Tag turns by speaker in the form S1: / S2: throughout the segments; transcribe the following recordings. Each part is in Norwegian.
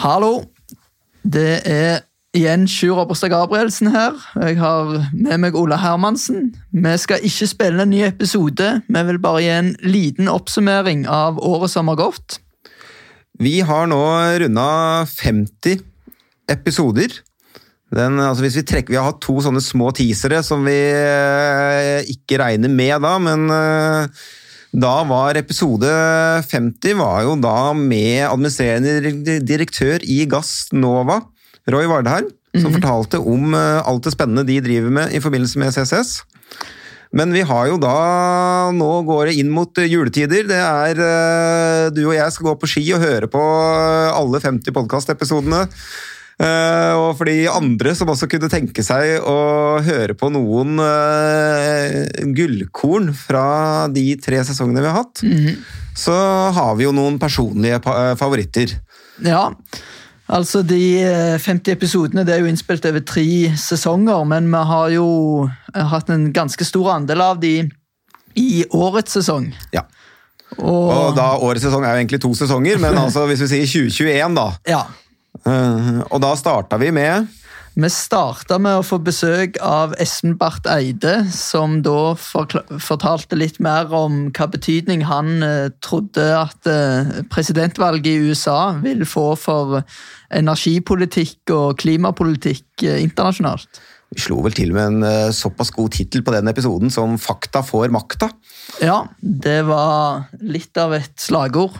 S1: Hallo. Det er igjen Sjur Oberstad Gabrielsen her. Jeg har med meg Ola Hermansen. Vi skal ikke spille en ny episode, vi vil bare gi en liten oppsummering av året som har gått.
S2: Vi har nå runda 50 episoder. Den, altså Vi trekker, vi har hatt to sånne små teasere som vi eh, ikke regner med da, men eh, da var episode 50 var jo da med administrerende direktør i Gass Nova, Roy Vardheim, som fortalte om eh, alt det spennende de driver med i forbindelse med CCS. Men vi har jo da Nå går det inn mot juletider. Det er eh, Du og jeg skal gå på ski og høre på alle 50 podkastepisodene. Uh, og for de andre som også kunne tenke seg å høre på noen uh, gullkorn fra de tre sesongene vi har hatt, så har vi jo noen personlige eh, favoritter.
S1: Ja, altså de eh, 50 episodene det er jo innspilt over tre sesonger, men vi har jo hatt en ganske stor andel av de i årets sesong.
S2: Ja.
S1: Og,
S2: Og da Årets sesong er jo egentlig to sesonger, men altså hvis vi sier 2021, da.
S1: ja,
S2: Uh, og da starta vi med
S1: Vi starta med å få besøk av Espen Barth Eide, som da fortalte litt mer om hva betydning han uh, trodde at uh, presidentvalget i USA vil få for energipolitikk og klimapolitikk internasjonalt.
S2: Vi slo vel til med en såpass god tittel på den episoden som 'Fakta får makta'.
S1: Ja, det var litt av et slagord.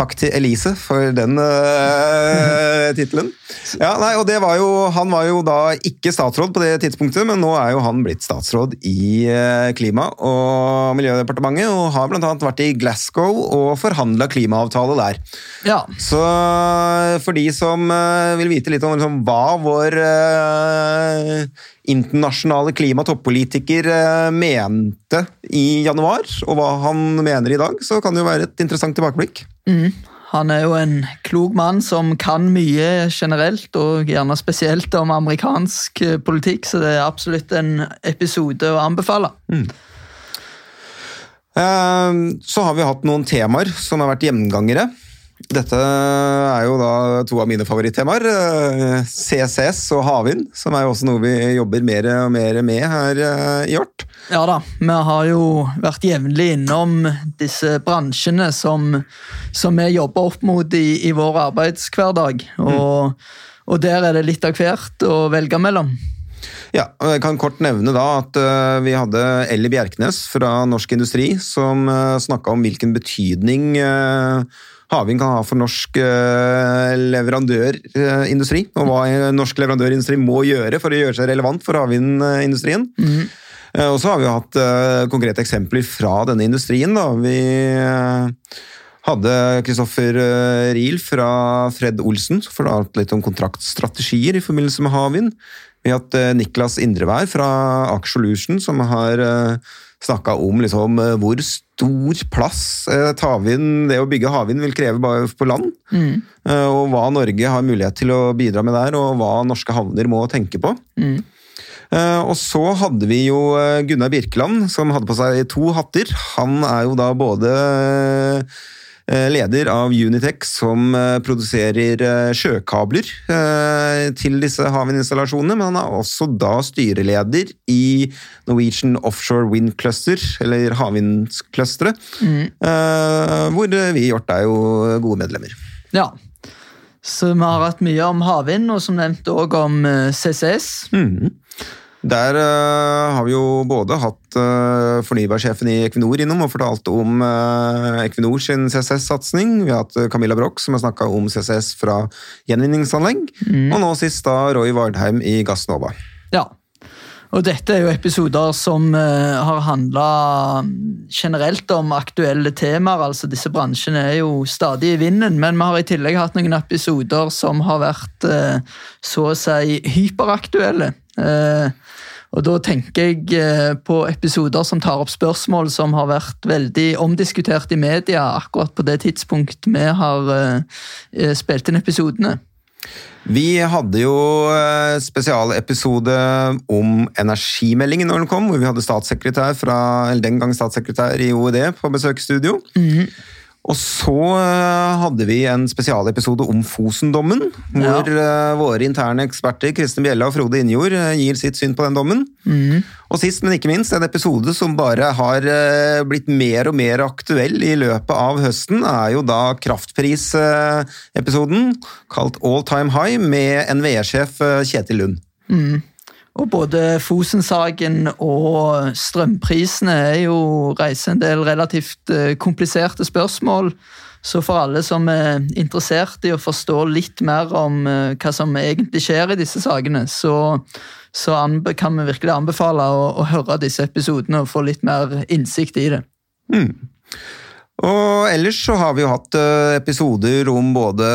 S2: Takk til Elise for den uh, tittelen. Ja, nei, og det var jo, han var jo da ikke statsråd på det tidspunktet, men nå er jo han blitt statsråd i uh, Klima- og miljødepartementet, og har annet vært i Glasgow og forhandla klimaavtale der.
S1: Ja,
S2: Så for de som uh, vil vite litt om liksom, hva vår internasjonale klimatoppolitiker mente i januar, og hva han mener i dag, så kan det jo være et interessant tilbakeblikk.
S1: Han er jo en klok mann som kan mye generelt, og gjerne spesielt om amerikansk eh, politikk, så det er absolutt en episode å anbefale.
S2: Mm. Så har vi hatt noen temaer som har vært gjengangere. Dette er jo to av mine favorittemaer. eh, CCS og havvind, som er jo også noe vi jobber mer og mer med her eh, i Hjort.
S1: Ja da, vi har jo vært jevnlig innom disse bransjene som, som vi jobber opp mot i, i vår arbeidshverdag. Og, og der er det litt av hvert å velge mellom.
S2: Ja, og Jeg kan kort nevne da at eh, vi hadde Ellie Bjerknes fra Norsk Industri som uh, snakka om hvilken betydning uh, havvind kan ha for norsk leverandørindustri, og hva norsk leverandørindustri må gjøre for å gjøre seg relevant for havvindindustrien. Eh, Og så har vi hatt eh, konkrete eksempler fra denne industrien. Da. Vi eh, hadde Kristoffer eh, Riel fra Fred Olsen, som fortalte litt om kontraktstrategier i forbindelse med havvind. Vi har hatt eh, Niklas Indrevær fra Aker Solution, som har uh, snakka om liksom, eh, hvor stor plass havvind, det å bygge havvind vil kreve bare på land. Mm. og hva Norge har mulighet til å bidra med der, og hva norske havner må tenke på. Mm. Og så hadde vi jo eh, Gunnar Birkeland, som hadde på seg to hatter. Han er jo da både eh, leder av Unitech, som eh, produserer eh, sjøkabler eh, til disse havvindinstallasjonene, men han er også da styreleder i Norwegian Offshore Wind Cluster, eller havvindclusteret, Mm. hvor vi i Hjort er jo gode medlemmer.
S1: Ja. Så vi har hatt mye om havvind, og som nevnt òg om CCS. CCS.
S2: Der uh, har vi jo både hatt eh, fornybarsjefen i Equinor innom og fortalte om uh, Equinor sin CCS-satsing. Vi har hatt eh, Camilla Broch som har snakka om CCS fra gjenvinningsanlegg. Og nå sist da Roy Vardheim i Gassnova.
S1: Ja. Og dette er jo episoder som eh, har handla generelt om aktuelle temaer. altså Disse bransjene er jo stadig i vinden, men vi har i tillegg hatt noen episoder som har vært eh, så å si hyperaktuelle. Og da tenker jeg eh, på episoder som tar opp spørsmål som har vært veldig omdiskutert i media akkurat på det tidspunkt vi har eh, eh, spilt inn episodene.
S2: Vi hadde jo spesialepisode om energimeldingen når den kom, hvor vi hadde statssekretær fra, eller den gang statssekretær i OED på besøksstudio. Og så eh, hadde vi en spesialepisode om Fosen-dommen, hvor ja. våre interne eksperter Kristin Bjella og Frode Innjord gir sitt syn på den dommen.
S1: Mm.
S2: Og sist, men ikke minst, en episode som bare har blitt mer og mer aktuell i løpet av høsten, er jo da kraftprisepisoden kalt All Time High med NVE-sjef Kjetil Lund.
S1: Mm. Og både Fosen-saken og strømprisene er jo reiser en del relativt eh, kompliserte spørsmål. Så for alle som er interessert i å forstå litt mer om eh, hva som egentlig skjer i disse sakene, så, så kan vi virkelig anbefale å, å, høre disse episodene og få litt mer innsikt i det.
S2: Mm. Og ellers så har vi jo hatt eh, episoder om både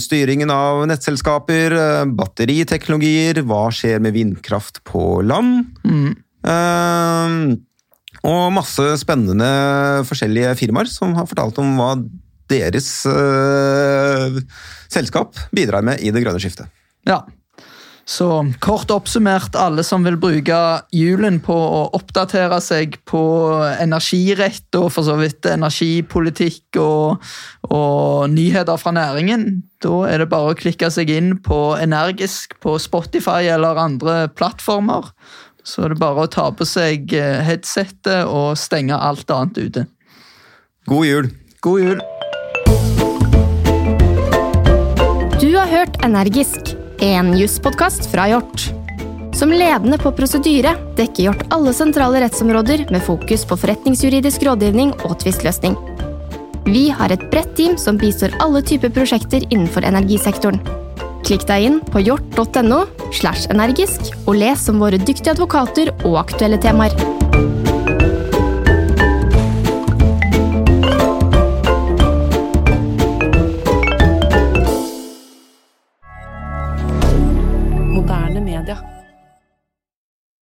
S2: styringen av nettselskaper, eh, batteriteknologier, hva skjer med vindkraft på land.
S1: Mm.
S2: Uh, og masse spennende forskjellige firmaer som har fortalt om hva deres uh, selskap bidrar med i det grønne skiftet.
S1: Ja, så kort oppsummert, alle som vil bruke julen på å oppdatere seg på energirett og for så vidt energipolitikk og, og nyheter fra næringen, da er det bare å klikke seg inn på Energisk på Spotify eller andre plattformer. Så er det bare å ta på seg headsettet headsetet og stenge alt annet ute.
S2: God jul.
S1: God jul.
S3: Du har hørt Energisk en jusspodkast fra Hjort. Som ledende på prosedyre dekker Hjort alle sentrale rettsområder med fokus på forretningsjuridisk rådgivning og tvistløsning. Vi har et bredt team som bistår alle typer prosjekter innenfor energisektoren. Klikk deg inn på hjort.no slash energisk og les om våre dyktige advokater og aktuelle temaer.